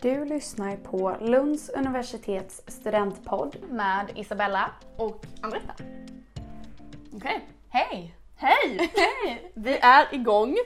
Du lyssnar på Lunds universitets studentpodd med Isabella och Andretta. Okej, Hej! hej! Hej! Vi är igång.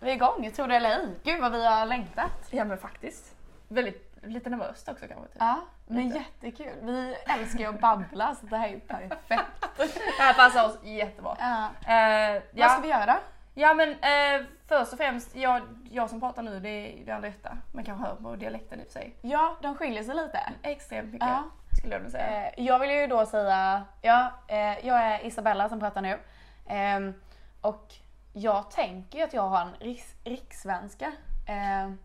Vi är igång, tror det eller ej. Gud vad vi har längtat. Ja men faktiskt. Väldigt, lite nervöst också kanske. Typ. Ja, men Lite. jättekul. Vi älskar ju att babbla så det här är perfekt. Det här passar oss jättebra. Ja. Eh, ja. Vad ska vi göra? Ja men eh, först och främst, jag, jag som pratar nu det är, det är Andretta. Man kan höra på dialekten i och för sig. Ja, de skiljer sig lite. Extremt mycket Ja. skulle jag vilja säga. Eh, Jag vill ju då säga, ja, eh, jag är Isabella som pratar nu. Ehm, Och jag tänker ju att jag har en riks, rikssvenska. Ehm,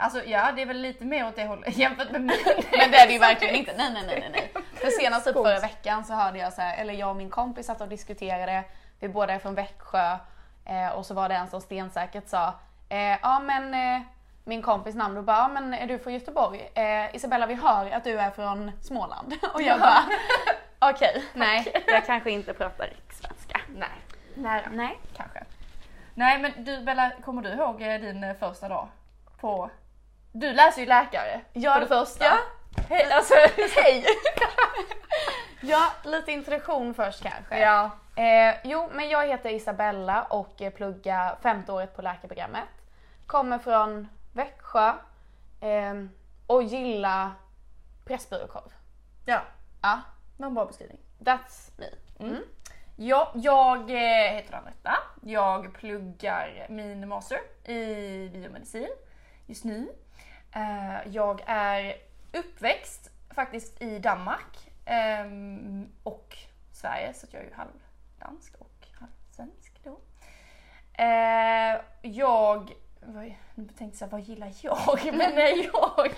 Alltså ja, det är väl lite mer åt det hållet jämfört med mig. Men det är det ju verkligen inte. Nej, nej, nej, nej. För senast typ förra veckan så hörde jag så här, eller jag och min kompis satt och diskuterade. Vi båda är från Växjö eh, och så var det en som stensäkert sa, eh, ja men eh, min kompis namn och bara, ja men är du från Göteborg? Eh, Isabella vi hör att du är från Småland. Och jag bara, okej, nej jag kanske inte pratar rikssvenska. Nej, nära. Nej. Kanske. Nej men du Bella, kommer du ihåg eh, din första dag på... Du läser ju läkare Ja, för det första. ja. Hej, alltså, Hej! ja, lite introduktion först kanske. ja. Eh, jo, men jag heter Isabella och eh, pluggar femte året på läkarprogrammet. Kommer från Växjö eh, och gillar Pressbyråkorv. ja, Ja, det var en bra beskrivning. that's me. Mm. Ja, jag eh, heter Anetta. Jag pluggar min master i biomedicin just nu. Eh, Jag är uppväxt faktiskt i Danmark ehm, och Sverige så jag är ju halvdansk och halvsvensk då. Eh, Jag, nu tänkte jag vad gillar jag? Men nej, jag...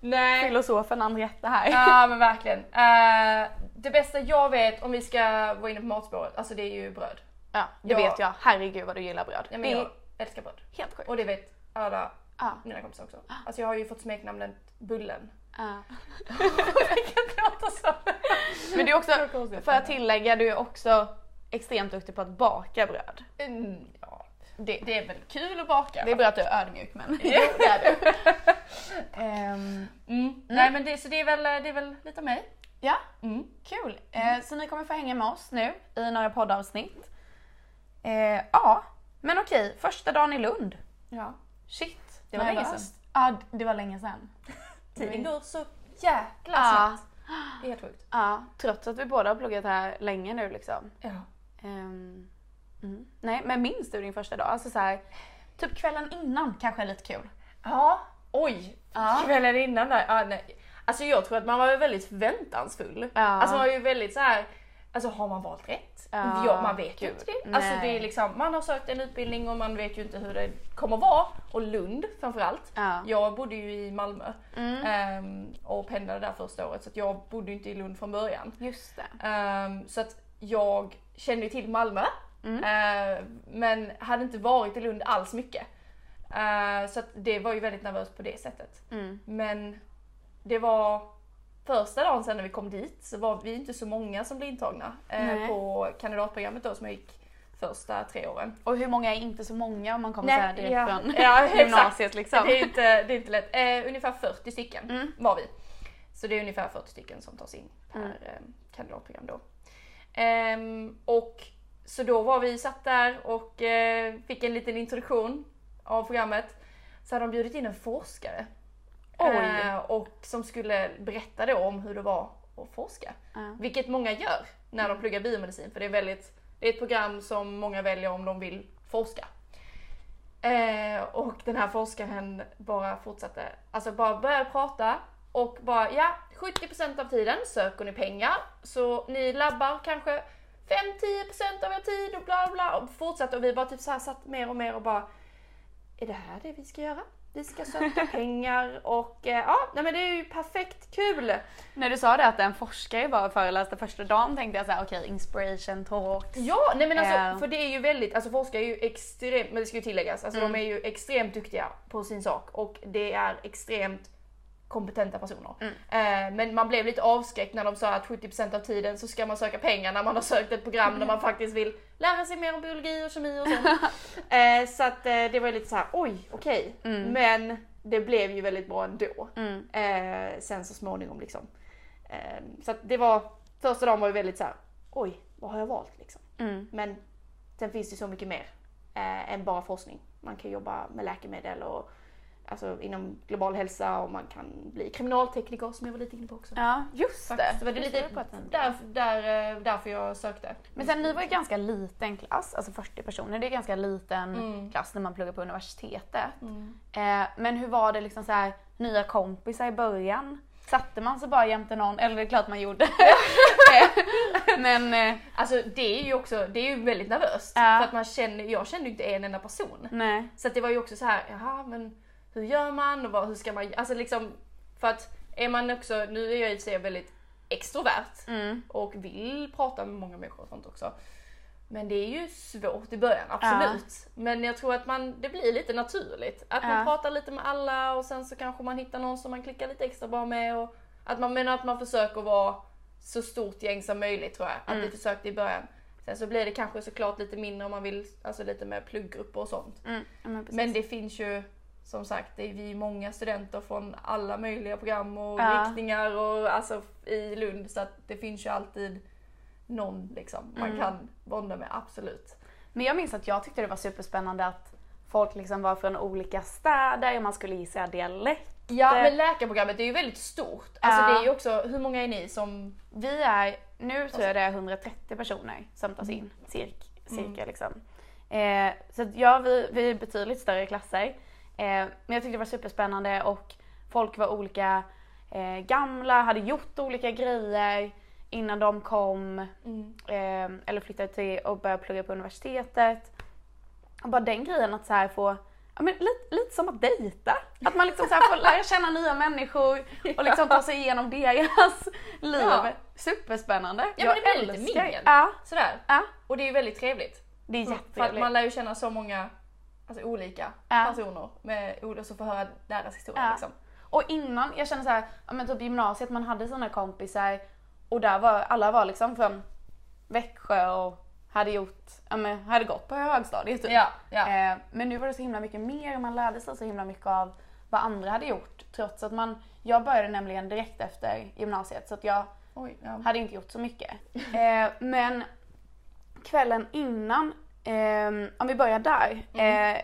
nej. Filosofen Andretta här. Ja men verkligen. Eh, det bästa jag vet om vi ska vara inne på matspåret, alltså det är ju bröd. Ja, det Ja. vet jag. Herregud vad du gillar bröd. Ja, men jag älskar bröd. helt sjukt. Och det vet alla Ja. mina kompisar också. Alltså jag har ju fått smeknamnet Bullen. Ja. Men du är också, för att tillägga, du är också extremt duktig på att baka bröd. Mm, ja, det, det är väl kul att baka. Det är bra att du är ödmjuk men Jo, det är det. Ehm, Mm. Nej men det, så det är, väl, det är väl lite om mig. ja, Mm. Kul! Eh, så ni kommer få hänga med oss nu i några poddavsnitt. Eh, ja, men okej, första dagen i Lund. Ja. Shit, Det var länge sedan. Ja, det var länge sedan. Tiden går så jäkla Ja. snabbt. Det är helt sjukt. Ja, trots att vi båda har pluggat här länge nu liksom. Ja. Ehm, mm. Nej, men minns du din första dag? Alltså så här, typ kvällen innan kanske är lite kul. Ja, oj! Ja. Kvällen innan där. Ja, nej. Alltså jag tror att man var väldigt förväntansfull. Ja. Alltså man var ju väldigt så här. Alltså har man valt rätt? Ja, Ja, man vet ju inte det. Alltså det är liksom, man har sökt en utbildning och man vet ju inte hur det kommer vara. Och Lund framförallt. Ja. Jag bodde ju i Malmö Mm. ehm, och pendlade där första året så jag bodde inte i Lund från början. Just det. Ehm, så att jag kände ju till Malmö Mm. eh, men hade inte varit i Lund alls mycket. Eh, så det var ju väldigt nervöst på det sättet. Mm. Men det var första dagen sen när vi kom dit så var vi inte så många som blev intagna eh, Nej. på kandidatprogrammet då som jag gick första tre åren. Och hur många är inte så många om man kommer så här direkt ja, från ja, gymnasiet liksom? Det är inte, det är inte lätt. Eh, ungefär 40 stycken Mm. var vi. Så det är ungefär 40 stycken som tas in per Mm. eh, kandidatprogram då. Ehm, och så då var vi satt där och eh, fick en liten introduktion av programmet. Så hade de bjudit in en forskare. Eh, och som skulle berätta då om hur det var att forska. Ja. Vilket många gör när de pluggar biomedicin för det är, väldigt, det är ett program som många väljer om de vill forska. Eh, och den här forskaren bara fortsatte, alltså bara började prata och bara ja, 70% av tiden söker ni pengar så ni labbar kanske 5-10% av er tid och bla bla och fortsatte och vi bara typ så satt mer och mer och bara är det här det vi ska göra? Vi ska söka pengar och eh, ja, nej men det är ju perfekt kul! När du sa det att en forskare var och föreläste första dagen tänkte jag såhär, okej inspiration talks. Ja, nej men alltså Ja. för det är ju väldigt, alltså forskare är ju extremt, men det ska ju tilläggas, alltså Mm. de är ju extremt duktiga på sin sak och det är extremt kompetenta personer. Eh, men man blev lite avskräckt när de sa att 70% av tiden så ska man söka pengar när man har sökt ett program där man faktiskt vill lära sig mer om biologi och kemi och sånt. eh, så att eh, det var lite så här: oj, okej. Men det blev ju väldigt bra ändå. Mm. Sen så småningom liksom. Så att det var, första dagen var ju väldigt så här: oj, vad har jag valt liksom? Mm. Men sen finns det så mycket mer än bara forskning. Man kan jobba med läkemedel och alltså, inom global hälsa och man kan bli kriminaltekniker som jag var lite inne på också. Ja, just. Faktiskt, det var det lite där, där, eh, därför jag sökte. Men sen ni var ju ganska liten klass, alltså 40 personer. Det är ganska liten Mm. klass när man pluggar på universitetet. Mm. Eh, men hur var det liksom så här, nya kompisar i början? Satte man sig bara jämte någon? Eller det är klart man gjorde. Men eh, Alltså det är ju också, det är ju väldigt nervöst. Ja. För att man känner, jag kände ju inte en enda person. nej. Så det var ju också så här, jaha men hur gör man och vad, hur ska man, alltså liksom för att är man också, nu är jag i och för sig väldigt extrovert Mm. och vill prata med många människor och sånt också. Men det är ju svårt i början, absolut. Men jag tror att man, det blir lite naturligt. Att man Ja. pratar lite med alla och sen så kanske man hittar någon som man klickar lite extra bra med. Och att man, men att man försöker vara så stort gäng som möjligt tror jag. Att Mm. vi försökte i början. Sen så blir det kanske såklart lite mindre om man vill, alltså lite med plugggrupper och sånt. Mm. Ja, men. Men det finns ju som sagt, det är vi många studenter från alla möjliga program och Ja. riktningar och alltså i Lund så att det finns ju alltid någon liksom man Mm. kan bonda med, absolut. Men jag minns att jag tyckte det var superspännande att folk liksom var från olika städer och man skulle gissa dialekt. Ja men läkarprogrammet är ju väldigt stort. Alltså Ja. det är ju också, hur många är ni som... Vi är, nu tror jag det är 130 personer som tas in, cirk, cirka Mm. liksom. Eh, så ja, vi, vi är betydligt större klasser. Eh, men jag tyckte det var superspännande och folk var olika eh, gamla, hade gjort olika grejer innan de kom Mm. eh, eller flyttade till och började plugga på universitetet. Och bara den grejen att så här få, ja, men lite, lite som att dejta. Att man liksom så här får lära känna nya människor och liksom ta sig igenom deras liv. Ja. Superspännande. Ja, men det blir lite mingel. Ja, Sådär. ja, Och det är ju väldigt trevligt. det är För att jättetrevligt. man lär ju känna så många alltså, olika Ja. personer med, och så få höra deras historia Ja. liksom. Och innan, jag kände så här, ja men typ gymnasiet, man hade sina kompisar och där var, alla var liksom från Växjö och hade gjort, ja men hade gått på högstadiet typ. Ja, ja. Eh, men nu var det så himla mycket mer och man lärde sig så himla mycket av vad andra hade gjort. Trots att man, jag började nämligen direkt efter gymnasiet så att jag Oj, ja. hade inte gjort så mycket. Eh, men kvällen innan, eh, om vi börjar där, eh,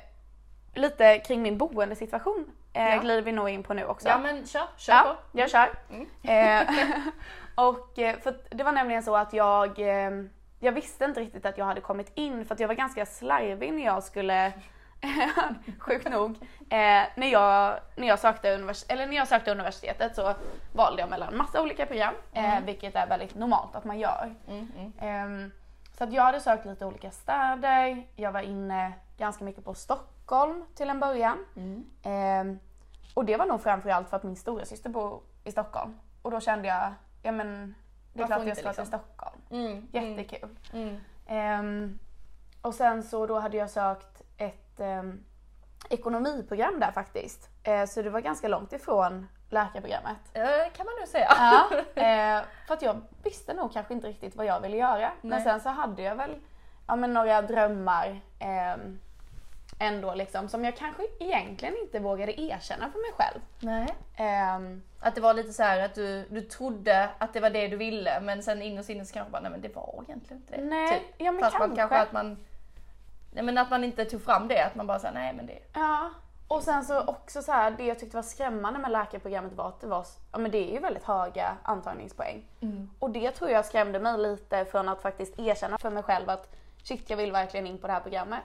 lite kring min boendesituation eh, Ja. glider vi nog in på nu också. ja men kör, kör Ja, på. jag kör. Mm. Eh, och eh, för det var nämligen så att jag, eh, jag visste inte riktigt att jag hade kommit in för att jag var ganska slarvig när jag skulle, sjukt nog, eh, när, jag, när, jag sökte univers- eller när jag sökte universitetet så valde jag mellan massa olika program, eh, vilket är väldigt normalt att man gör. Mm, mm. Ehm, så att jag hade sökt lite olika städer, jag var inne ganska mycket på Stockholm till en början. Mm. Ehm, och det var nog framförallt för att min stora syster bor i Stockholm. Och då kände jag, ja men det är Varför klart jag ska till liksom? Stockholm. Mm. Jättekul. Mm. Ehm, och sen så då hade jag sökt ett ehm, ekonomiprogram där faktiskt. Eh, så det var ganska långt ifrån läkarprogrammet. Eh, kan man nu säga. Ja, eh, för att jag visste nog kanske inte riktigt vad jag ville göra. Men Nej. sen så hade jag väl ja, men några drömmar ehm, ändå liksom som jag kanske egentligen inte vågade erkänna för mig själv. Nej. Ehm, Att det var lite så här att du, du trodde att det var det du ville men sen innerst inne så kanske bara, nej men det var egentligen inte det. Nej, typ. ja, men Fast man kanske. kanske att man, nej men att man inte tog fram det, att man bara sa nej men det, ja. Och sen så också så här, det jag tyckte var skrämmande med läkarprogrammet var att det var, ja men det är ju väldigt höga antagningspoäng. Och det tror jag skrämde mig lite från att faktiskt erkänna för mig själv att shit jag vill verkligen in på det här programmet.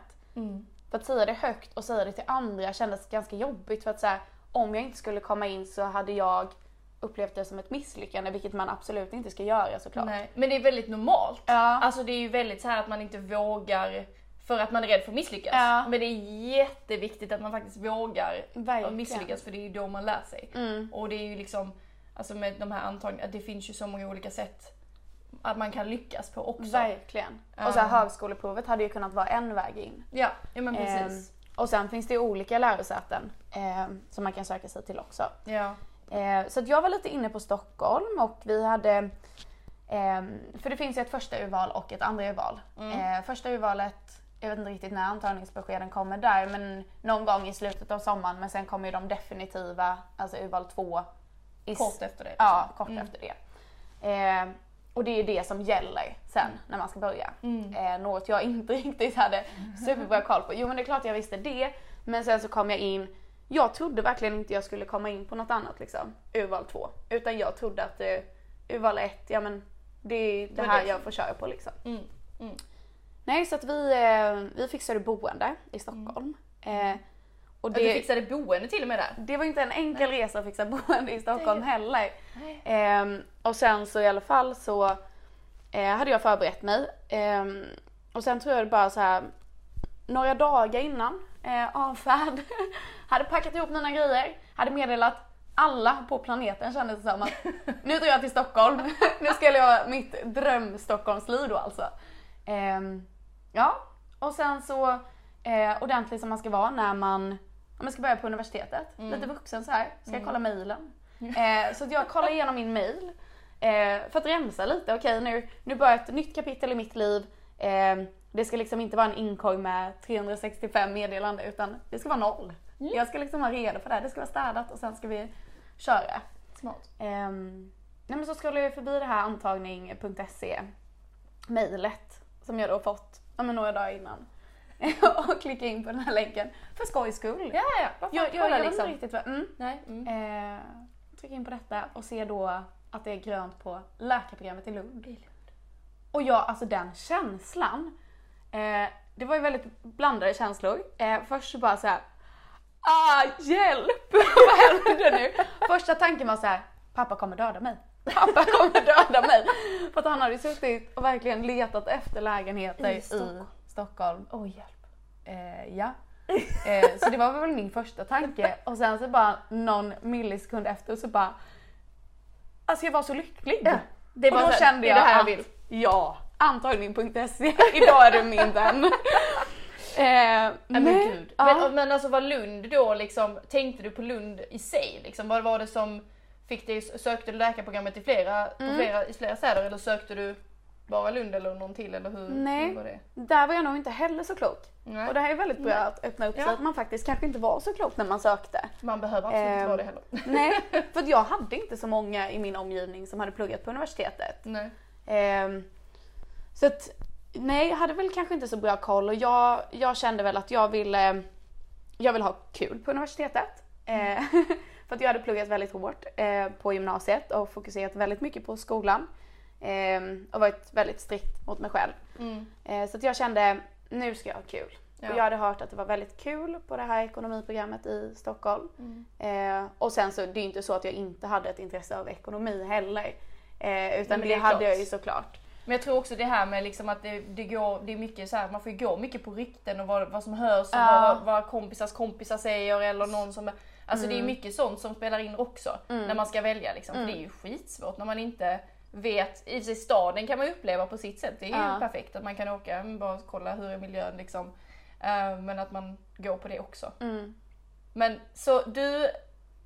För att säga det högt och säga det till andra kändes ganska jobbigt för att så här, om jag inte skulle komma in så hade jag upplevt det som ett misslyckande vilket man absolut inte ska göra såklart. Nej. Men det är väldigt normalt. Ja. Alltså det är ju väldigt så här att man inte vågar för att man är rädd för att misslyckas. Ja. Men det är jätteviktigt att man faktiskt vågar Verkligen. misslyckas för det är ju då man lär sig. Mm. Och det är ju liksom, alltså med de här antagningarna, det finns ju så många olika sätt att man kan lyckas på också. Verkligen. Och så här, högskoleprovet hade ju kunnat vara en väg in. Ja, ja men precis. Ehm, och sen finns det ju olika lärosäten ehm, som man kan söka sig till också. Ja. Eh, så att jag var lite inne på Stockholm och vi hade för det finns ju ett första urval och ett andra urval. Eh, första urvalet, jag vet inte riktigt när antagningsbeskeden kommer där, men någon gång i slutet av sommaren. Men sen kommer ju de definitiva, alltså urval två. Kort efter det. Ja, liksom. kort efter det. Eh, och det är det som gäller sen när man ska börja. Eh, något jag inte riktigt hade superbra koll på. Jo men det är klart jag visste det. Men sen så kom jag in, jag trodde verkligen inte jag skulle komma in på något annat liksom, urval två. Utan jag trodde att eh, urval ett, ja men det är det här jag får köra på liksom. Mm. Mm. Nej så att vi, eh, vi fixade boende i Stockholm. Eh, och Att du det, fixade boende till och med där. det var inte en enkel resa att fixa boende i Stockholm Det- heller. Nej. Ehm, och sen så i alla fall så eh, hade jag förberett mig. Ehm, och sen tror jag det bara så här några dagar innan eh, avfärd. hade packat ihop mina grejer, hade meddelat alla på planeten kändes det som att nu drar jag till Stockholm. nu ska jag leva mitt dröm Stockholmsliv då alltså. Ehm, ja, och sen så eh, ordentlig som man ska vara när man, man ska börja på universitetet. Lite vuxen så här. ska jag kolla mejlen. Eh, så jag kollar igenom min mail eh, för att rensa lite. Okej nu, nu börjar ett nytt kapitel i mitt liv. Eh, det ska liksom inte vara en inkorg med 365 meddelanden utan det ska vara noll. Jag ska liksom vara redo för det. här. Det ska vara städat och sen ska vi köra. Smart. Ehm, nej men så scrollar jag förbi det här antagning.se mejlet som jag då fått ja, men några dagar innan. och klickar in på den här länken för skojs skull. Ja, ja, vad fan, jag, jag, jag liksom. riktigt vad... Mm. Nej. Mm. Eh, trycker in på detta och ser då att det är grönt på läkarprogrammet i Lund. Och jag, alltså den känslan. Eh, det var ju väldigt blandade känslor. Eh, först så bara så här. Ah, hjälp! Vad händer nu? Första tanken var så här. Pappa kommer döda mig. Pappa kommer döda mig. För att han hade suttit och verkligen letat efter lägenheter I i Stockholm. Stockholm. Åh hjälp. Eh, ja. Eh, så det var väl min första tanke. Och sen så bara någon millisekund efter så bara. Alltså jag var så lycklig. Ja, det och var då så kände jag det här jag vill. Ja, antagning.se. Idag är du min vän. eh, men nej, gud. ja. Men, men alltså var Lund då liksom, tänkte du på Lund i sig liksom? Vad var det som fick dig, sökte du läkarprogrammet i flera, på Mm. flera, i flera städer eller sökte du bara Lund eller någon till eller hur, Nej. hur var det? Där var jag nog inte heller så klok. Nej. Och det här är väldigt bra att öppna upp Ja. så att man faktiskt kanske inte var så klok när man sökte. Man behöver absolut inte Ehm, vara det heller. Nej, för jag hade inte så många i min omgivning som hade pluggat på universitetet. Nej. Ehm, så att, nej, jag hade väl kanske inte så bra koll och jag, jag kände väl att jag ville, jag vill ha kul på universitetet. Eh, för att jag hade pluggat väldigt hårt eh, på gymnasiet och fokuserat väldigt mycket på skolan. Ehm, och varit väldigt strikt mot mig själv. Mm. Eh, så att jag kände, nu ska jag ha kul. Ja. Och jag hade hört att det var väldigt kul på det här ekonomiprogrammet i Stockholm. Eh, och sen så, det är ju inte så att jag inte hade ett intresse av ekonomi heller. Eh, utan men det, det hade jag ju såklart. Men jag tror också det här med liksom att det, det går, det är mycket så här, man får ju gå mycket på rykten och vad, vad som hörs och Ja. vad, vad kompisars kompisar säger eller någon som Alltså det är mycket sånt som spelar in också när man ska välja liksom. För det är ju skitsvårt när man inte vet, i och sig staden kan man ju uppleva på sitt sätt, det är ju Ja. perfekt att man kan åka, mm, bara kolla hur är miljön liksom. Eh, men att man går på det också. Mm. Men så du,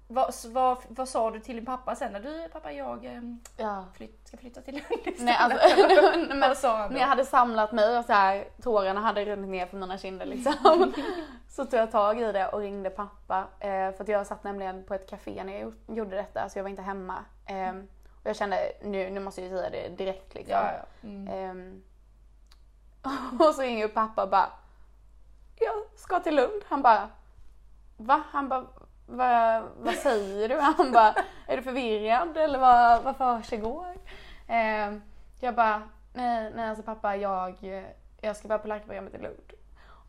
vad, vad, vad sa du till din pappa sen när du, pappa jag ehm, Ja. flytt, ska flytta till Lund? Nej, alltså, Men, vad sa han då? när jag hade samlat mig och så här, tårarna hade runnit ner för mina kinder liksom. så tog jag tag i det och ringde pappa. Eh, för att jag satt nämligen på ett café när jag gjo- gjorde detta så jag var inte hemma. Eh, och jag kände nu, nu måste jag säga det direkt liksom. Ja, ja. Mm. Ehm, och så ringer pappa och bara Jag ska till Lund. Han bara Va? Han bara vad, vad säger du? Han bara Är du förvirrad eller vad, vad försiggår? Ehm, jag bara nej, nej alltså pappa jag, jag ska vara på läkarprogrammet i Lund.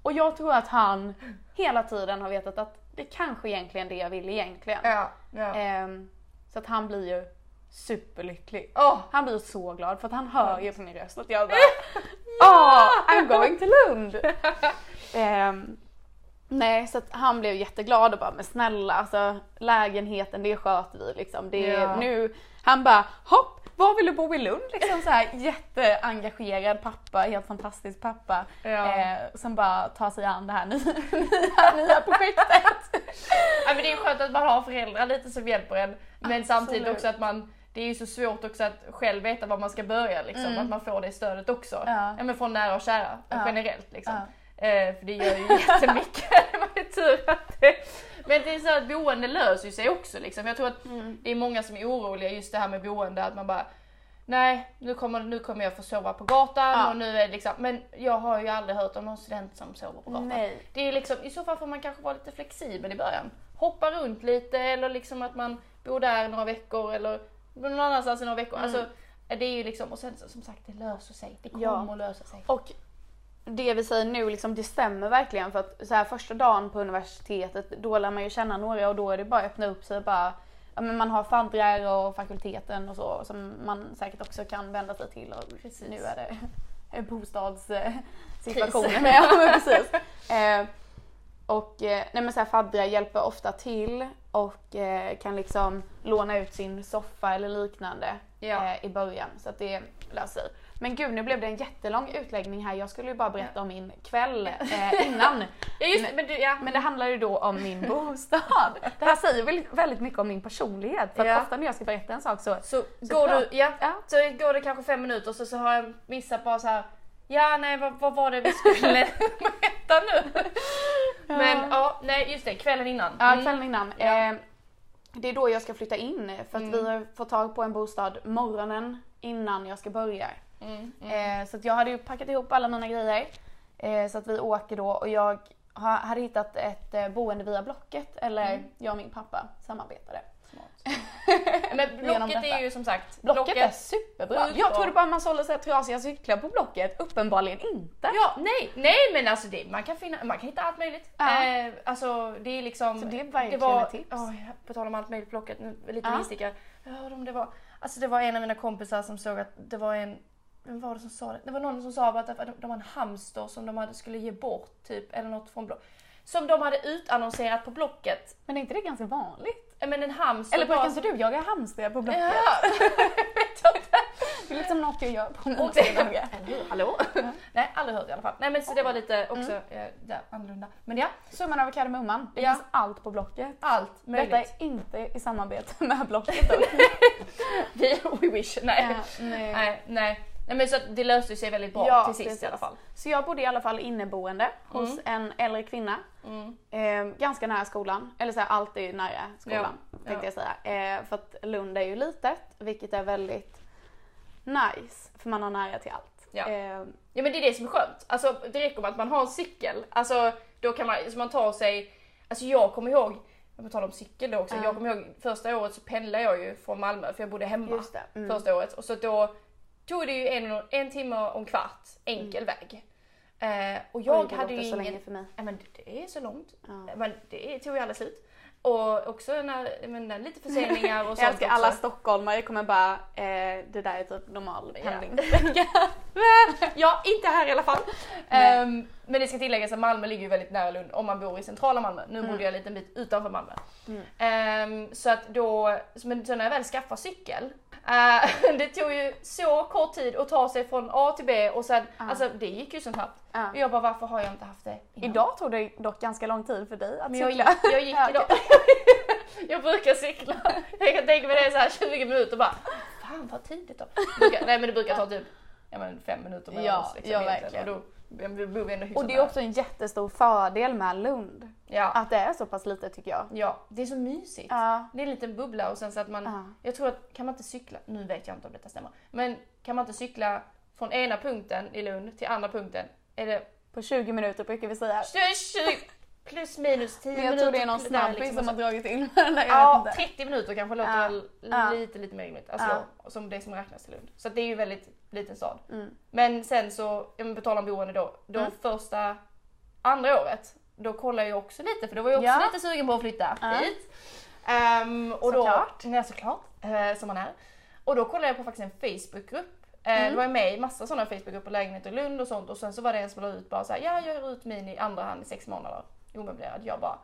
Och jag tror att han hela tiden har vetat att det kanske egentligen är det jag vill egentligen. Ja, ja. Ehm, så att han blir ju superlycklig. Åh, Han blir så glad för att han hör ju på min röst att jag bara Åh, I'm going to Lund! Ehm, nej, så att han blev jätteglad och bara men snälla alltså lägenheten det sköter vi liksom. Det är Ja. nu, han bara hopp, var vill du bo i Lund? Liksom så här jätteengagerad pappa, helt fantastisk pappa. Ja. Eh, som bara tar sig an det här nya, nya, nya projektet. ja, men det är skönt att man har föräldrar lite som hjälper en. Men samtidigt Absolut. också att man, det är ju så svårt också att själv veta var man ska börja liksom. Mm. Att man får det stödet också. Ja. men från nära och kära Ja. generellt liksom. Eh, för det gör ju jättemycket. det var tur att det... Men det är så att boende löser ju sig också liksom. Jag tror att Mm. det är många som är oroliga just det här med boende, att man bara Nej, nu kommer, nu kommer jag få sova på gatan Ja. och nu är liksom, men jag har ju aldrig hört om någon student som sover på gatan. Nej. Det är liksom, i så fall får man kanske vara lite flexibel i början. Hoppa runt lite eller liksom att man bor där några veckor eller någon annanstans i några veckor. Mm. Alltså, det är ju liksom, och sen som sagt, det löser sig. Det kommer Ja. att lösa sig. Och det vi säger nu, liksom, det stämmer verkligen för att så här, första dagen på universitetet, då lär man ju känna några och då är det bara att öppna upp sig bara Ja, men man har faddrar och fakulteten och så som man säkert också kan vända sig till. Och Precis. Nu är det bostadssituationen. ja, men precis. Eh, och eh, nej, men så här, faddrar hjälper ofta till och eh, kan liksom låna ut sin soffa eller liknande Ja. eh, i början. Så att det löser sig. Men gud, nu blev det en jättelång utläggning här. Jag skulle ju bara berätta om min kväll eh, innan. Ja, just, Men- du, ja. Men det handlar ju då om min bostad. Det här säger väldigt, väldigt mycket om min personlighet. För Ja. ofta när jag ska berätta en sak så... Så, går bra. du, ja, Ja. så går det kanske fem minuter så, så har jag missat bara så här. Ja, nej, vad, vad var det vi skulle berätta nu? Men ja, nej, just det, kvällen innan. Ja, Mm. kvällen innan. Eh, det är då jag ska flytta in för att Mm. vi har fått tag på en bostad morgonen innan jag ska börja. Mm, mm. Eh, så att jag hade ju packat ihop alla mina grejer. Eh, så att vi åker då och jag ha, hade hittat ett eh, boende via Blocket, eller Mm. jag och min pappa samarbetade. Men Blocket är ju som sagt, Blocket, är superbra. Jag trodde bara man sålde så här trasiga cyklar på Blocket, uppenbarligen inte. Ja, nej, nej men alltså det, man, kan finna, man kan hitta allt möjligt. Ja. Eh, alltså det är liksom... Så det är verkligen var, ett tips. jag- på tal om allt möjligt Blocket, nu, lite Ja. Jag hörde om det var, alltså det var en av mina kompisar som såg att det var en vem var det som sa det? Det var någon som sa att de, de var en hamster som de hade, skulle ge bort typ, eller något från Blocket. Som de hade utannonserat på Blocket. Men är inte det ganska vanligt? Men en hamster Eller var- brukar inte du jaga hamstrar på Blocket? Ja, vet jag inte. Det är liksom något jag gör på Och mina det, dagar. eller hur? Hallå? Nej, aldrig hört i alla fall. Nej men så det var lite också eh, där, annorlunda. Men ja, Summan av kardemumman. Det Ja. finns allt på Blocket. allt möjligt. Detta är inte i samarbete med Blocket dock. Vi, we wish. Nej. Ja, nej. nej. nej. Nej men så det löste sig väldigt bra Ja, till sist precis. i alla fall. Så jag bodde i alla fall inneboende hos en äldre kvinna. Mm. Eh, ganska nära skolan. Eller så här, allt är ju nära skolan tänkte Ja. jag säga. Eh, för att Lund är ju litet, vilket är väldigt nice. För man har nära till allt. Ja. Eh, Ja men det är det som är skönt. Alltså det räcker med att man har en cykel. Alltså då kan man, så man tar sig, alltså jag kommer ihåg, jag får tala om cykel då också, Ja. jag kommer ihåg första året så pendlade jag ju från Malmö för jag bodde hemma. Mm. första året. Och så då tog det ju en, en timme och en kvart enkel väg. Eh, och jag Mm. Oj, det hade ju så ingen... länge för mig. Ja, men det är så långt. Ja. Men det tog ju aldrig slut. Och också när, men, lite förseningar och sånt Jag älskar också. alla stockholmare kommer bara, eh, det där är typ normal Ja. pendling. Ja, inte här i alla fall. Nej. Men det ska tilläggas att Malmö ligger ju väldigt nära Lund om man bor i centrala Malmö. Nu Mm. bodde jag en liten bit utanför Malmö. Mm. Ehm, så att då, men så när jag väl skaffade cykel, eh, det tog ju så kort tid att ta sig från A till B och sen, Ja. alltså det gick ju så snabbt. Ja. Och jag bara, varför har jag inte haft det innan? Idag tog det dock ganska lång tid för dig att Men jag, cykla. gick- jag gick idag. jag brukar cykla. Jag kan tänka mig det är så här 20 minuter och bara, fan vad tidigt då. Brukar, nej men det brukar ta typ ja, men fem minuter med Ja, oss. Liksom, ja, verkligen. Och då bor vi ändå hyfsat Och det är också en jättestor fördel med Lund. Ja. Att det är så pass litet tycker jag. ja, det är så mysigt. Ja. Det är en liten bubbla och sen så att man, Ja. jag tror att kan man inte cykla, nu vet jag inte om detta stämmer, men kan man inte cykla från ena punkten i Lund till andra punkten, är det På 20 minuter brukar vi säga. 20, plus minus 10 Men minuter. jag tror det är någon snabbis liksom, som har dragit in. Ja, jag vet inte. 30 minuter kanske låter Ja. lite, lite mer rimligt. Alltså, Ja. som det som räknas till Lund. Så det är ju väldigt liten stad. Mm. Men sen så, vi betalar om boende då, då Mm. första, andra året, då kollar jag också lite för då var jag också Ja. lite sugen på att flytta Ja. hit. Ehm, och Såklart. Då, ja, såklart. eh, som man är. Och då kollade jag på faktiskt en Facebookgrupp. Eh, Mm. Det var jag med i massa sådana Facebookgrupper, lägenheter i Lund och sånt och sen så var det en som la ut bara såhär, ja jag hyr ut min i andra hand i sex månader, omöblerad. Jag bara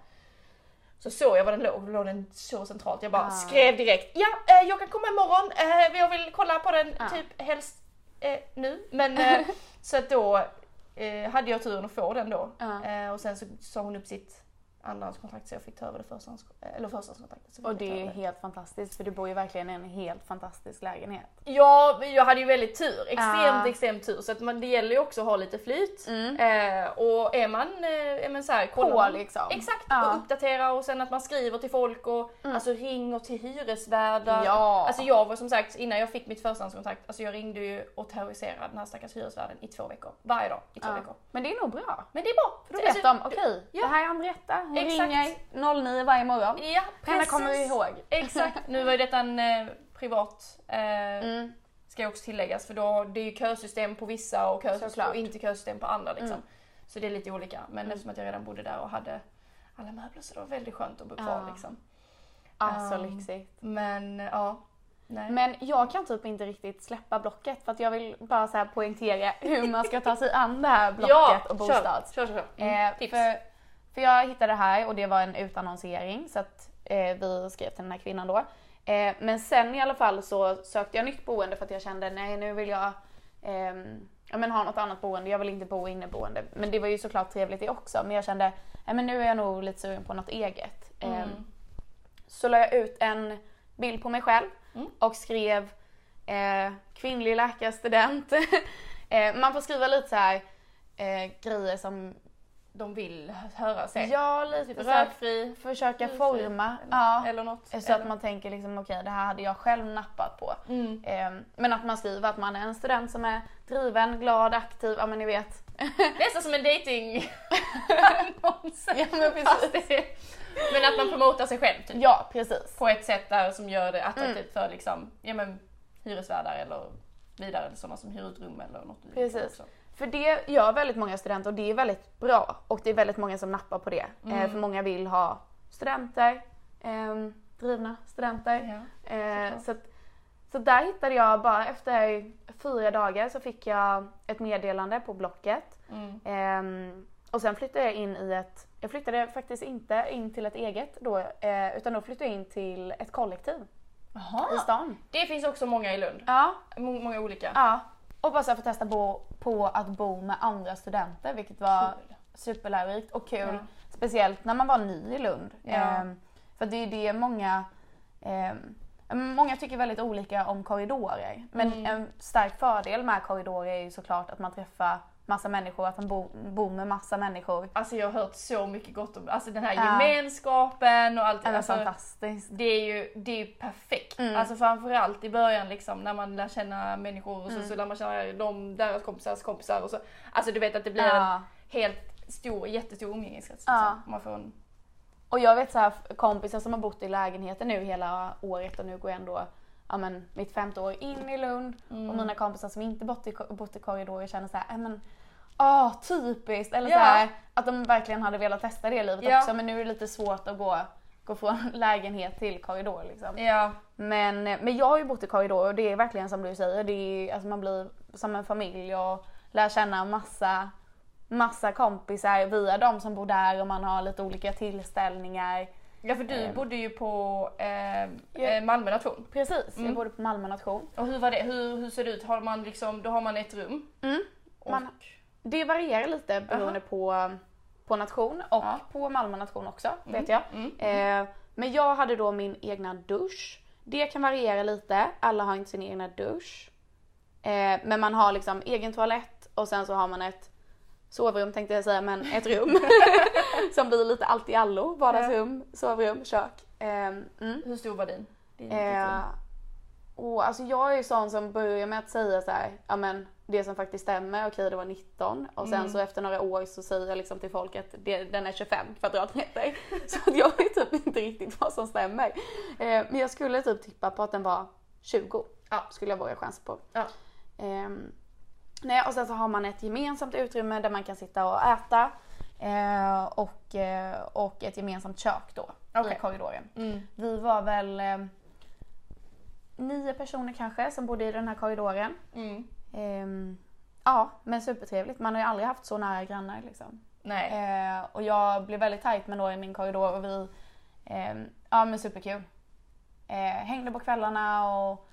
så såg jag var den låg, låg den så centralt. Jag bara Ah. skrev direkt, ja eh, jag kan komma imorgon, jag vill kolla på den Ah. typ helst eh, nu. Men eh, så att då eh, hade jag turen att få den då. Ja. Eh, och sen så sa hon upp sitt andrahandskontrakt så jag fick ta över det förstahands, eller förstahandskontraktet. Och det är över helt fantastiskt för du bor ju verkligen i en helt fantastisk lägenhet. Ja, jag hade ju väldigt tur. Extremt, Ja. extremt tur. Så att man, det gäller ju också att ha lite flyt. Mm. Eh, och är man, eh, är man så här, kollar På man- liksom. Exakt. Mm. och uppdatera och sen att man skriver till folk och alltså ringer till hyresvärdar. Ja. Alltså jag var som sagt, innan jag fick mitt förstahandskontrakt, alltså jag ringde ju och terroriserade den här stackars hyresvärden i två veckor. Varje dag i två Ja. veckor. Men det är nog bra. Men det är bra. För då vet de, okej, ja. det här är Andretta, hon Exakt. ringer 09 varje morgon. Ja, Henne precis. kommer vi ihåg. Exakt. Nu var ju detta en eh, privat, eh, Mm. ska också tilläggas, för då, det är ju kösystem på vissa och, kösystem, och inte kösystem på andra liksom. Mm. Så det är lite olika. Men eftersom att jag redan bodde där och hade alla möbler så det var väldigt skönt att bo kvar Ja. liksom. Alltså Um, lyxigt. Men ja, nej. Men jag kan typ inte riktigt släppa blocket för att jag vill bara så här poängtera hur man ska ta sig an det här blocket och bostads. Kör, kör, kör. Mm. Eh, Tips. för, för jag hittade det här och det var en utannonsering så att eh, vi skrev till den här kvinnan då. Eh, men sen i alla fall så sökte jag nytt boende för att jag kände nej nu vill jag ehm, ja, men ha något annat boende, jag vill inte bo inneboende. Men det var ju såklart trevligt det också men jag kände nej, men nu är jag nog lite sugen på något eget. Mm. Ehm, så la jag ut en bild på mig själv Mm. och skrev eh, kvinnlig läkarstudent. eh, man får skriva lite så här eh, grejer som De vill höra sig. Ja, lite här, Rökfri. försöka Rökfri, forma. Eller, Ja. eller något. Så eller... att man tänker liksom okej det här hade jag själv nappat på. Mm. Ehm, men att man skriver att man är en student som är driven, glad, aktiv, ja men ni vet. Nästan som en dating. Ja, men precis. Men att man promotar sig själv typ. Ja precis. På ett sätt där som gör det attraktivt Mm. för liksom, ja, men, hyresvärdar eller vidare eller sådana som hyr ut rum eller något. Precis. också. För det gör väldigt många studenter och det är väldigt bra. Och det är väldigt många som nappar på det. Mm. Eh, för många vill ha studenter, ehm, drivna studenter. Ja. Eh, så, att, så där hittade jag bara efter fyra dagar så fick jag ett meddelande på Blocket. Mm. Ehm, och sen flyttade jag in i ett, jag flyttade faktiskt inte in till ett eget då, eh, utan då flyttade jag in till ett kollektiv i Jaha. stan. Det finns också många i Lund. Ja, Må- Många olika. ja. Och bara så få testa bo, på att bo med andra studenter vilket var Kul. superlärorikt och kul. Ja. Speciellt när man var ny i Lund. Ja. Ehm, för det är det många ehm, Många tycker väldigt olika om korridorer. Men Mm. en stark fördel med korridorer är ju såklart att man träffar massa människor, att bo, bor med massa människor. Alltså jag har hört så mycket gott om alltså den här Ja. gemenskapen och allt. Det Alltså, fantastiskt. det är ju det är ju perfekt. Mm. Alltså framförallt i början liksom när man lär känna människor och så, Mm. så lär man känna dem, deras kompisars kompisar och så. Alltså du vet att det blir en Ja. helt stor, jättestor umgängeskrets. Ja. Liksom. Man får en... Och jag vet så här, kompisar som har bott i lägenheten nu hela året och nu går jag ändå ja, men, mitt femte år in i Lund. Mm. Och mina kompisar som inte bott i, bott i korridorer känner så här, "Ja, men åh typiskt! Eller Ja. här, att de verkligen hade velat testa det livet Ja. också men nu är det lite svårt att gå, gå från lägenhet till korridor liksom. Ja. Men, men jag har ju bott i korridor och det är verkligen som du säger, det är, alltså man blir som en familj och lär känna massa, massa kompisar via de som bor där och man har lite olika tillställningar. ja, för du Ehm. bodde ju på eh, eh, Malmö nation. Precis, Mm. jag bodde på Malmö nation. Och hur var det? Hur, hur ser det ut? Har man liksom, då har man ett rum? Mm. Och, Man- Det varierar lite beroende på, på nation och Ja. på Malmö nation också, vet jag. Mm. Eh, men jag hade då min egna dusch. Det kan variera lite, alla har inte sin egna dusch. Eh, men man har liksom egen toalett och sen så har man ett sovrum tänkte jag säga, men ett rum. som blir lite allt i allo. Vardagsrum, sovrum, kök. Eh, mm. Hur stor var din? din Eh, alltså jag är ju sån som börjar med att säga så här, ja men det som faktiskt stämmer, okej det var 19 och sen Mm. så efter några år så säger jag liksom till folk att det, den är 25 kvadratmeter. Så att jag vet typ inte riktigt vad som stämmer. Eh, men jag skulle typ tippa på att den var 20. Ja. Skulle jag våga chansa på. Ja. Ehm, nej, och sen så har man ett gemensamt utrymme där man kan sitta och äta. Eh, och, eh, och ett gemensamt kök då Okej. i korridoren. Mm. Vi var väl eh, nio personer kanske som bodde i den här korridoren. Mm. Ehm, ja, men supertrevligt. Man har ju aldrig haft så nära grannar liksom. Nej. Eh, och jag blev väldigt tajt med några i min korridor och vi, ehm, ja men superkul. Eh, hängde på kvällarna och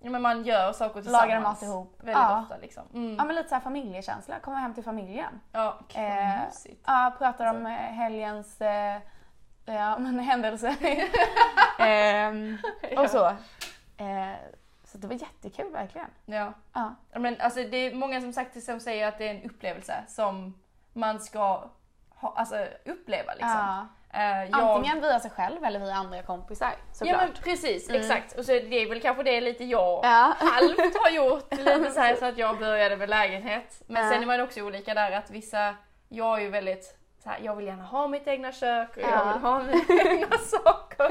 ja, men man gör saker Lagar tillsammans. mat ihop. Väldigt Ja. ofta liksom. Mm. Ja men lite såhär familjekänsla, komma hem till familjen. Ja, Eh, vad mysigt. Ja, pratar om eh, helgens eh, ja, men händelser. Ehm, och så. Eh, så det var jättekul verkligen. Ja. Ja. Ja, Men alltså det är många som sagt som säger att det är en upplevelse som man ska ha, alltså, uppleva liksom. Ja. Eh, jag- Antingen via sig själv eller via andra kompisar Ja såklart. men precis, exakt. Och så det är väl kanske det lite jag Ja. halvt har gjort. Lite så, här, så att jag började med lägenhet. Men Ja. sen är man också olika där att vissa, jag är ju väldigt så här, jag vill gärna ha mitt egna kök och jag Ja. vill ha mina egna saker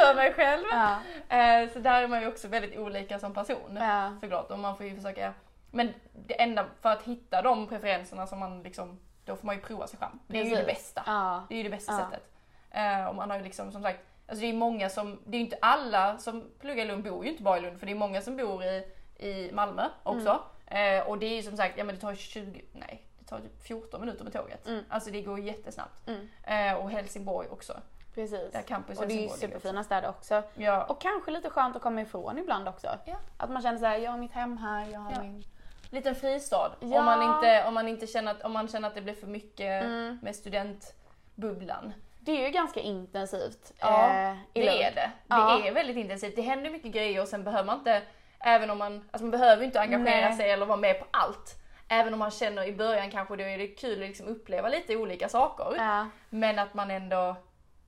för mig själv. Ja. Eh, så där är man ju också väldigt olika som person Ja. såklart. Och man får ju försöka, men det enda för att hitta de preferenserna som man liksom, då får man ju prova sig fram. Det är ju det bästa. Det är ju det bästa sättet. Eh, och man har ju liksom som sagt, alltså det är många som, det är ju inte alla som pluggar i Lund bor ju inte bara i Lund för det är många som bor i, i Malmö också. Mm. Eh, och det är ju som sagt, ja men det tar 20, nej tar typ 14 minuter med tåget. Mm. Alltså det går jättesnabbt. Mm. Eh, och Helsingborg också. Precis. Där campus Och det är ju superfina städer också. Ja. Och kanske lite skönt att komma ifrån ibland också. Ja. Att man känner såhär, jag har mitt hem här, jag har Ja. min... Liten fristad. Ja. Om, man inte, om, man inte känner att, om man känner att det blir för mycket Mm. med studentbubblan. Det är ju ganska intensivt Ja, eh, i det är det. Det är väldigt intensivt. Det händer mycket grejer och sen behöver man inte, även om man, alltså man behöver inte engagera Nej. sig eller vara med på allt. Även om man känner i början kanske då är det kul att liksom uppleva lite olika saker. Ja. Men att man ändå,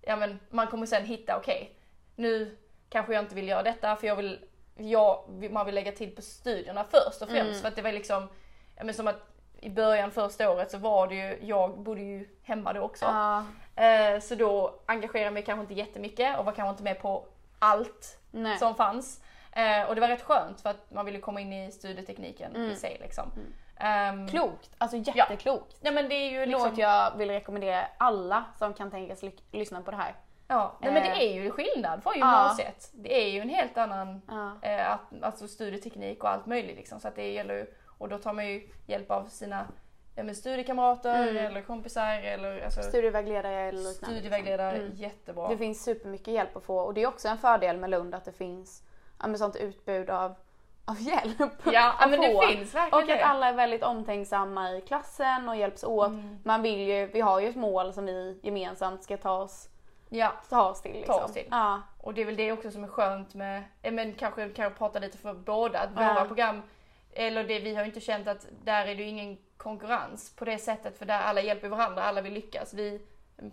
ja men man kommer sen hitta, okej, nu kanske jag inte vill göra detta för jag vill, jag, man vill lägga tid på studierna först och främst. Mm. För att det var liksom, ja men som att i början första året så var det ju, jag bodde ju hemma då också. Ja. Eh, så då engagerade jag mig kanske inte jättemycket och var kanske inte med på allt Nej. som fanns. Eh, och det var rätt skönt för att man ville komma in i studietekniken Mm. i sig liksom. Ehm, Klokt, alltså jätteklokt. Ja men det är ju liksom... Något jag vill rekommendera alla som kan tänkas ly- lyssna på det här. Ja, nej, men det Eh. är ju skillnad från gymnasiet. Det är ju en helt annan Ja. eh, att, alltså studieteknik och allt möjligt liksom. Så att det gäller ju, och då tar man ju hjälp av sina ja, men studiekamrater Mm. eller kompisar eller alltså, Studievägledare eller liknande. studievägledare. liksom. Mm. Jättebra. Det finns supermycket hjälp att få och det är också en fördel med Lund att det finns ja, sånt utbud av, av hjälp. Ja, ja att men det få. finns verkligen Och att det. alla är väldigt omtänksamma i klassen och hjälps åt. Mm. Man vill ju, vi har ju ett mål som vi gemensamt ska ta oss, Ja, ta oss till. Liksom. oss till. Ja. och det är väl det också som är skönt med, men kanske kan jag prata lite för båda, att Ja. våra program, eller det vi har inte känt att där är det ju ingen konkurrens på det sättet för där alla hjälper varandra, alla vill lyckas. Vi,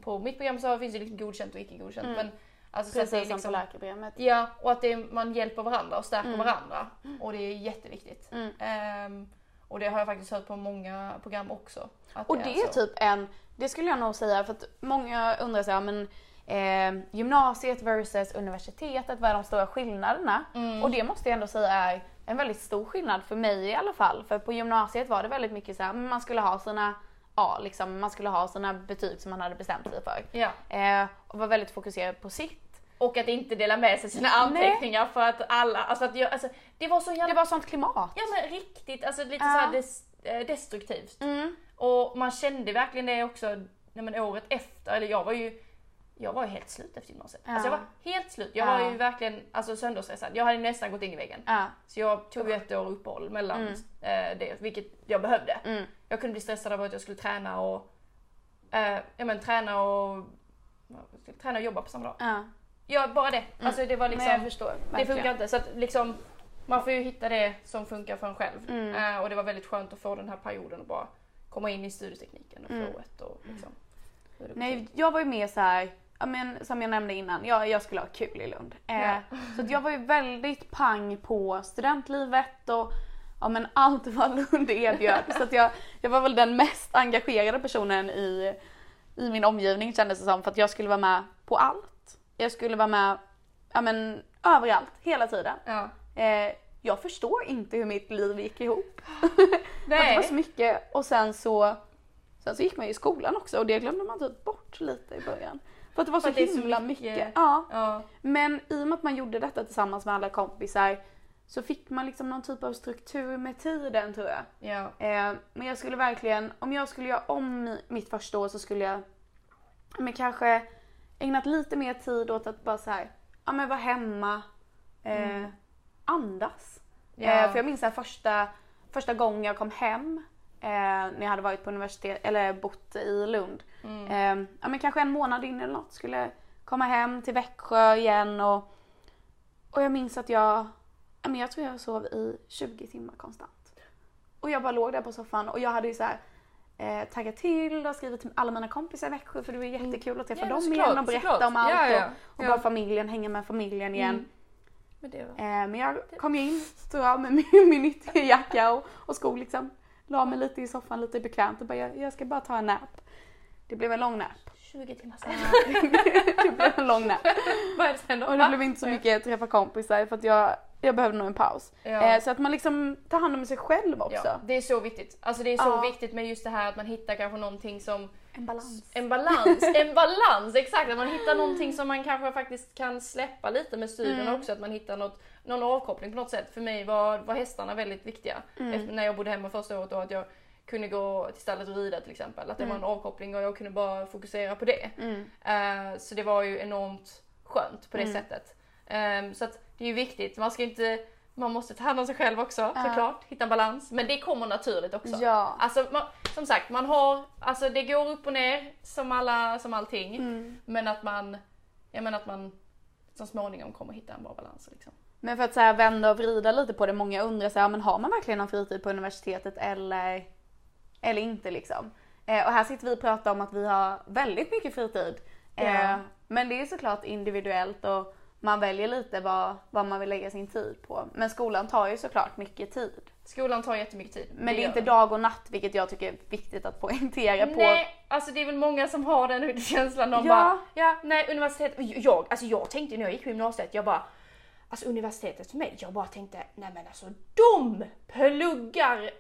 på mitt program så finns det liksom godkänt och icke godkänt. Mm. Men, alltså, så att det är Precis som liksom, på läkarprogrammet. Ja, och att det är, man hjälper varandra och stärker Mm. varandra. Och det är jätteviktigt. Mm. Ehm, och det har jag faktiskt hört på många program också. Och det är så. typ en, det skulle jag nog säga för att många undrar så här, men eh, gymnasiet versus universitetet, vad är de stora skillnaderna? Mm. Och det måste jag ändå säga är en väldigt stor skillnad för mig i alla fall. För på gymnasiet var det väldigt mycket så här, man skulle ha sina Ja, liksom, man skulle ha sina betyg som man hade bestämt sig för. Ja. Eh, och var väldigt fokuserad på sitt. Och att inte dela med sig sina anteckningar för att alla, alltså att jag, alltså, det var så jävla Det var sånt klimat. Ja men riktigt, alltså lite Ja. så här des, eh, destruktivt. Mm. Och man kände verkligen det också nej, men året efter, eller jag var ju jag var ju helt slut efter gymnasiet. Ja. Alltså jag var helt slut. Jag Ja. var ju verkligen alltså, sönderstressad. Jag hade nästan gått in i väggen. Ja. Så jag tog ett år uppehåll mellan Mm. eh, det, vilket jag behövde. Mm. Jag kunde bli stressad av att jag skulle träna och eh, ja, men, träna och träna och jobba på samma dag. Ja. Bara det. Alltså det var Men jag liksom, förstår. det funkar inte. Så att liksom, man får ju hitta det som funkar för en själv. Mm. Eh, och det var väldigt skönt att få den här perioden och bara komma in i studietekniken och Mm. flowet och liksom. Nej, jag var ju mer så här, men, som jag nämnde innan, jag, jag skulle ha kul i Lund. Eh, Ja. Så jag var ju väldigt pang på studentlivet och ja, men allt vad Lund erbjöd. så att jag, jag var väl den mest engagerade personen i, i min omgivning kändes det som. För att jag skulle vara med på allt. Jag skulle vara med ja, men, överallt, hela tiden. Ja. Eh, jag förstår inte hur mitt liv gick ihop. Att det var så Nej. mycket och sen så, sen så gick man ju i skolan också och det glömde man typ bort lite i början. För att det var så det så himla mycket- mycket. Ja. Ja. Men i och med att man gjorde detta tillsammans med alla kompisar så fick man liksom någon typ av struktur med tiden tror jag. Ja. Eh, men jag skulle verkligen, om jag skulle göra om mi- mitt första år så skulle jag men kanske ägnat lite mer tid åt att bara så här, ja men vara hemma, eh, Mm. andas. Ja. Eh, för jag minns att första, första gången jag kom hem eh, när jag hade varit på universitet eller bott i Lund. Mm. Eh, ja, men kanske en månad in eller något skulle komma hem till Växjö igen och, och jag minns att jag, ja, men jag tror jag sov i 20 timmar konstant. Och jag bara låg där på soffan och jag hade ju så här eh, taggat till och skrivit till alla mina kompisar i Växjö för det var jättekul att träffa Mm. Ja, dem såklart, igen och berätta såklart. om allt Ja, ja, och, och bara familjen, hänga med familjen igen. Mm. Men det var... Eh, men jag kom ju in, stod jag med min, min nyttiga jacka och, och skor liksom. La mig lite i soffan, lite bekvämt och bara jag, jag ska bara ta en nap. Det blev en lång nap. 20 timmar sen. det blev en lång nap. Vad är det sen då? Och det blev inte så mycket träffa kompisar för att jag, jag behövde nog en paus. Ja. Eh, så att man liksom tar hand om sig själv också. Ja, det är så viktigt. Alltså det är så Ja. viktigt med just det här att man hittar kanske någonting som En balans. en balans, en balans, exakt! Att man hittar någonting som man kanske faktiskt kan släppa lite med studierna Mm. också, att man hittar något, någon avkoppling på något sätt. För mig var, var hästarna väldigt viktiga. Mm. Efter, när jag bodde hemma första året då, att jag kunde gå till stallet och rida till exempel. Att det var en avkoppling och jag kunde bara fokusera på det. Mm. Eh, så det var ju enormt skönt på det Mm. sättet. Ehm, så att det är ju viktigt, man ska inte man måste ta hand om sig själv också Ja. såklart, hitta en balans. Men det kommer naturligt också. Ja. Alltså, man, som sagt, man har, alltså det går upp och ner som, alla, som allting. Mm. Men att man, jag menar att man så småningom kommer hitta en bra balans. Liksom. Men för att så här vända och vrida lite på det, många undrar så här, men har man verkligen någon fritid på universitetet eller, eller inte liksom? Eh, och här sitter vi och pratar om att vi har väldigt mycket fritid. Eh, Ja. Men det är såklart individuellt och man väljer lite vad, vad man vill lägga sin tid på. Men skolan tar ju såklart mycket tid. Skolan tar jättemycket tid. Men det är gör inte dag och natt vilket jag tycker är viktigt att poängtera på. Nej, alltså det är väl många som har den känslan. De Ja. bara, ja, nej universitet. Jag, alltså jag tänkte när jag gick på gymnasiet, jag bara, alltså universitetet för mig, jag bara tänkte, nej men alltså de pluggar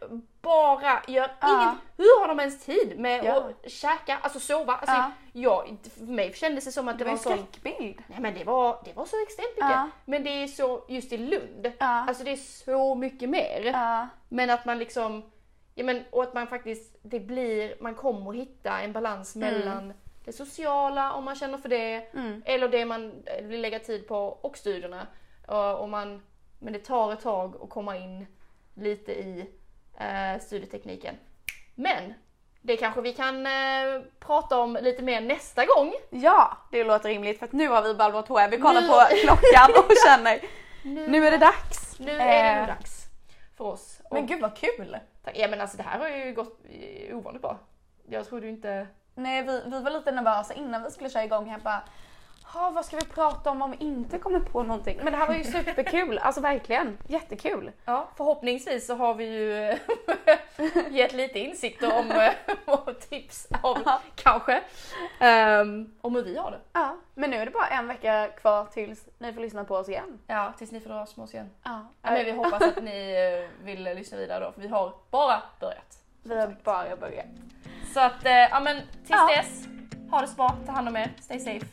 bara, gör Ja. inget. Hur har de ens tid med Ja. att käka, alltså sova? Alltså Ja. jag, för mig kändes det som att det, Det var var en skräckbild. Nej men det var, det var så extremt mycket. Ja. Men det är så, just i Lund, alltså det är så mycket mer. Men att man liksom, ja men och att man faktiskt, det blir, man kommer att hitta en balans mellan det sociala om man känner för det, Mm. eller det man eh, vill lägga tid på och studierna. Och, och man, men det tar ett tag att komma in lite i eh, studietekniken. Men det kanske vi kan eh, prata om lite mer nästa gång. Ja, det låter rimligt för att nu har vi ballat hår. Vi kollar Nu- på klockan och känner nu är det dags. Nu är det Eh, dags för oss. Och- Men gud vad kul! Tack. Ja men alltså det här har ju gått eh, ovanligt bra. Jag trodde ju inte... Nej, vi, vi var lite nervösa innan vi skulle köra igång här bara "Ha, vad ska vi prata om om vi inte kommer på någonting? Men det här var ju superkul, alltså verkligen. Jättekul. Ja, förhoppningsvis så har vi ju gett lite insikter om eh, och tips om kanske ehm, om hur vi har det. Ja, men nu är det bara en vecka kvar tills ni får lyssna på oss igen. Ja, tills ni får dra smås igen. Ja, Ja, men vi hoppas att ni eh, vill lyssna vidare då, för vi har bara börjat. vi har bara börjat. Så att, eh, ja men tills Ja. dess, ha det så bra, ta hand om er, stay safe.